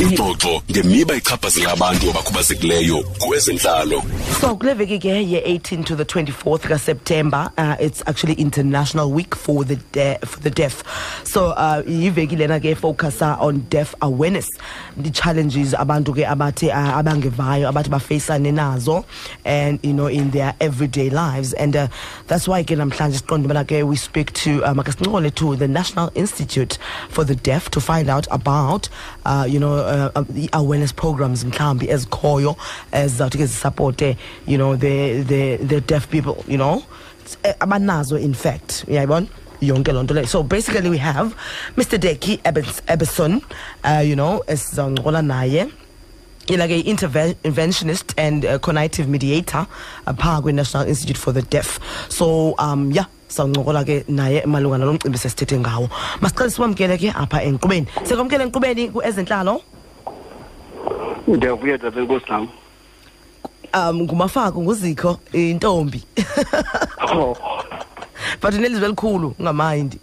ingxoxo ngemiba ichaphazela abantu abakhubazekileyo kwezentlalo So kule veki ke ye-18 to the 24th kaSeptember uh, it's actually International Week for the de- for the deaf. So uh iveki lena ke focusa on deaf awareness. The challenges abantu ke abathi uh, abangevayo abathi bafacane nazo and you know in their everyday lives. And uh, that's why ke namhlanje siqonde ubana ke we speak to um akasincole to the National Institute for the Deaf to find out about uh you know uh, uh, awareness programs mhlambi ezikhoyo ezizawuthi ke zisupporte you know the the the deaf people you know? Eh, abanazo in fact. Uyayibona? Yonke loo nto leyo. So basically we have mr deki eberson uh, you know esizawuncokola naye. Like a interventionist and uh, cognitive mediator uh, phaa kwi-national institute for the deaf. So um yeah sawuncokola ke naye malunga nalo mcimbi sesithethe ngawo. Masicele siwamkele ke apha enkqubeni. Sekwamkele enkqubeni kuezentlalo ndiyavuya tata nkosi nam um ngumafako nguzikho intombi. Oh. But unelizwi elikhulu ungamayindi.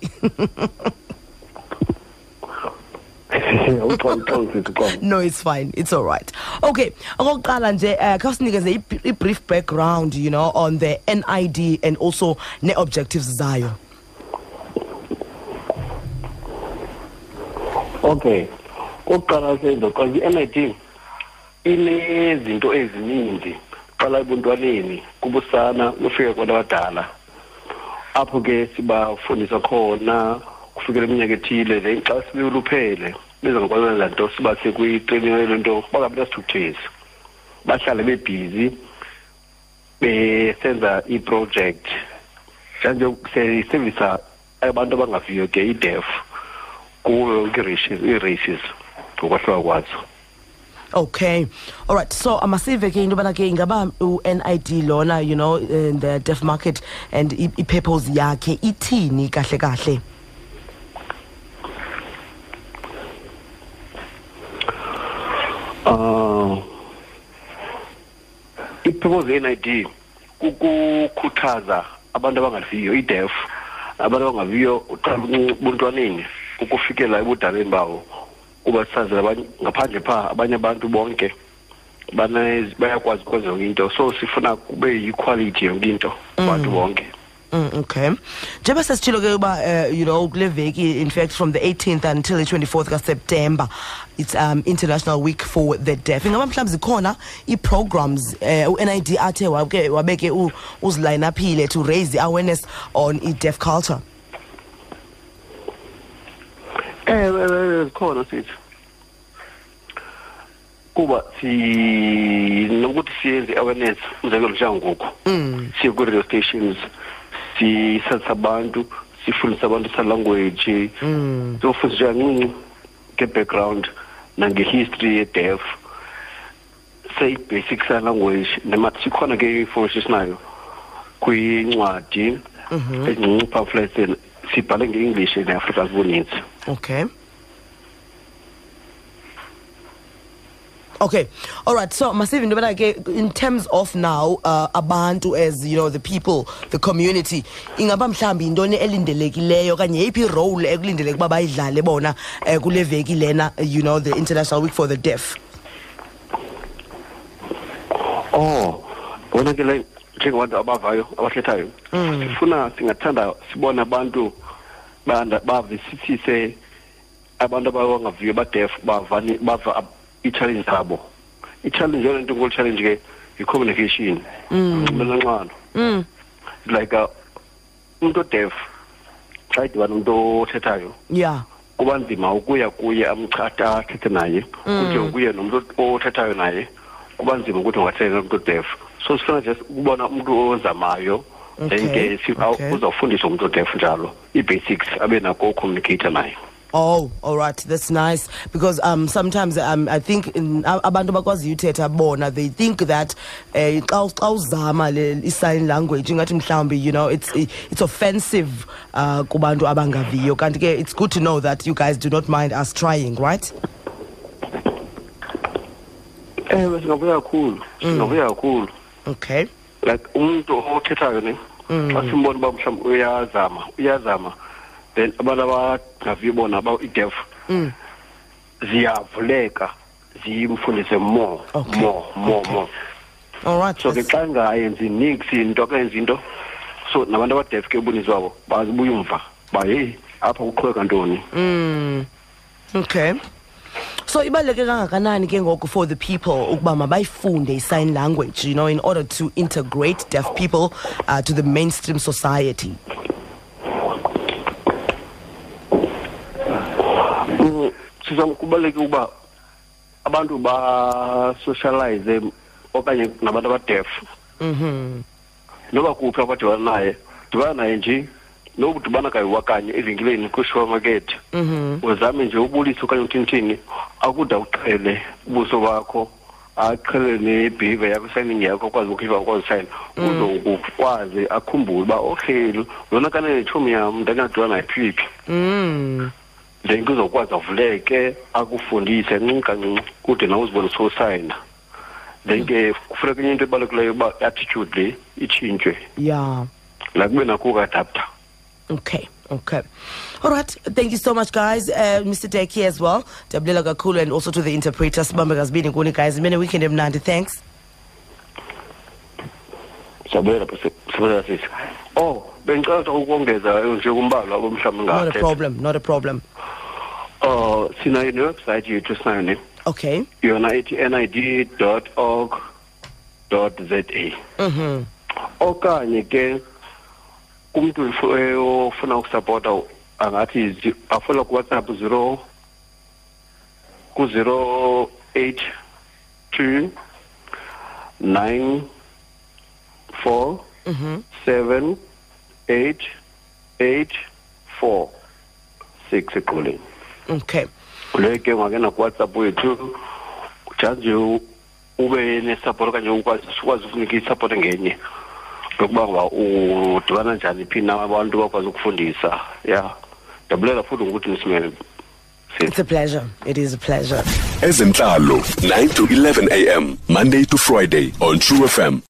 Uxolisithi qoma no it's fine it's all right. Okay okokuqala nje uh, khawusinikeze i- i-brief background you know on the nid and also ne-objectives zayo. Okay. Okokuqala senzo xa i-nid inezinto ezininzi qala ebuntwaneni kubusana kufika kwabantu abadala. Apho ke sibafundisa khona kufikela iminyaka ethile then xa sebeyoluphele bezangakwazi laa nto sibase kwitraining yale nto bangabi nasithukuthezi. Bahlale bebhizi besenza i-project. Njanje siyayisevisa abantu abangaviyo ke i-def kuwo yonke i-races ii-races ngokwahluka kwazo. Okay. All right so amasive ke into yobana ke ingaba u-nid lona you know in the deaf market and i-purpose yakhe ithini kahle kahle? Uh ipurpose ye-NID kukukhuthaza abantu abangaviyo i-deaf abantu abangaviyo uqala buntwaneni ukufikela ebudaleni bawo kuba sazela abanye- ngaphandle pha abanye abantu bonke bane- bayakwazi ukwenza yonke into. So sifuna kube yi-quality yonke into abantu bonke. Mm, okay. Njengoba sesitshilo ke uba uh, you know kule veki in fact from the 18th until the 24th kaseptember it's um, international week for the deaf. Ingaba mhlawumbi zikhona ii-programs uh, u-nid athe wake wabeke u- uzilayinaphile to raise the awareness on i-deaf culture? Ewe ewe zikhona sithi kuba si nokuthi siyenze i-awareness umzekelo njengangoku siye kwi-radio stations sisazisa abantu sifundise abantu sa-language siyofundisa kancinci nge-background nange-history ye-def seyi-basic sa-language nema sikhona ke i-information esinayo kwincwadi ezincinci pamphlets sibhale nge-english ne-afrikaans buninzi okay okay all right so masive into yobana ke in terms of now uh, abantu as you know the people the community ingaba mhlawumbi yintoni elindelekileyo okanye yeyiphi irole ekulindeleke uba bayidlale bona um kule veki lena you know the international week for the deaf? Oh bona ke le njengabantu abavayo abathethayo sifuna singathanda sibone abantu banda bavisisise abantu abangaviyo badef bavani bava ab- i-challenge zabo. I-challenge yona nto ngolu challenge ke yi-communication nxibelelwano like uh, umuntu odef xa idibana umuntu othethayo yeah kuba nzima ukuya kuye amchatha athethe naye. Kuthi ukuye nomuntu othethayo naye kuba nzima ukuthi ungathetha nomuntu odef so sifuna nje ukubona umuntu ozamayo then ke uzawufundiswa umntu odef njalo i-basics abe nako ucommunicate naye. Oh, all right. That's nice. Because um sometimes um I think abantu bakwazi uthetha bona they think that eh xa xa uzama le sign language ingathi mhlawumbi you know it's it's offensive uh kubantu abangaviyo. Kanti ke it's good to know that you guys do not mind us trying, right? ewe singabuya kakhulu Singabuya kakhulu Okay. like umuntu othethayo ne xa simbona uba mhlawumbi uyazama uyazama then abantu abangaviyo bona i-def ziyavuleka zimfundise more more more more. All right so ke xa ngayenzi nix into akenza into so nabantu abadef ke ubuninzi wabo bazibuya umva ba heyi apha kuqhubeka ntoni? Mm. Okay. So ibaluleke kangakanani ke ngoku for the people ukuba mabayifunde i-sign language you know in order to integrate deaf people uh, to the mainstream society. sizama sizam kubaluleke ukuba abantu basocialize okanye nabantu abadef Mhm. noba kuphi abadibana naye dibana naye nje nokudibana kayiwakanye kayi-wa kanye evenkileni kwishomakethi Mhm. uzame nje ubulise okanye uthini akuda uqhele ubuso bakho aqhele nebehavior yakho isayining yakho akwazi ukhiva ukwazi uzokukwazi akhumbule uba okay lona kane netshomi yam ndandingadibana naye phiphi Mm. then kuzokwazi avuleke akufundise kancinci kancinci kude nawe uzibone sowusayina then ke kufuneka enye into ebalukileyo uba i-attitude le itshintshwe Yeah. la kube nakho ukadapta Okay. Okay. All right. Thank you so much, guys. Uh, Mr. Deki as well. Dabulela kakhulu and also to the interpreter. Sibambe kasibini kuni guys. Many weekend emnandi. Thanks. siyabulela sibulela sisi oh bengicela ukongeza nje kumbalwa mhlawumbi Not a problem. Not a problem. uh sinayo newebsite yethu sinayo ne Okay. yona ithi nid org za Mhm. okanye ke kumntu ofu- eh, ofuna ukusapota angathi afola kuwhatsapp zero ku-zero eight two nine four Mhm. seven eight eight four six eqoleni Okay. leyo ke ungake kuwhatsapp wethu janje ube nesapoti okanye ukwazi ukwazi ukunika isapoti ngenye yokuba ngoba udibana njani phi abantu bakwazi ukufundisa ya ndabulela futhi ngokuthi nisimele It's a pleasure. It is a pleasure. Ezentlalo 9 to 11 a.m. Monday to Friday on True FM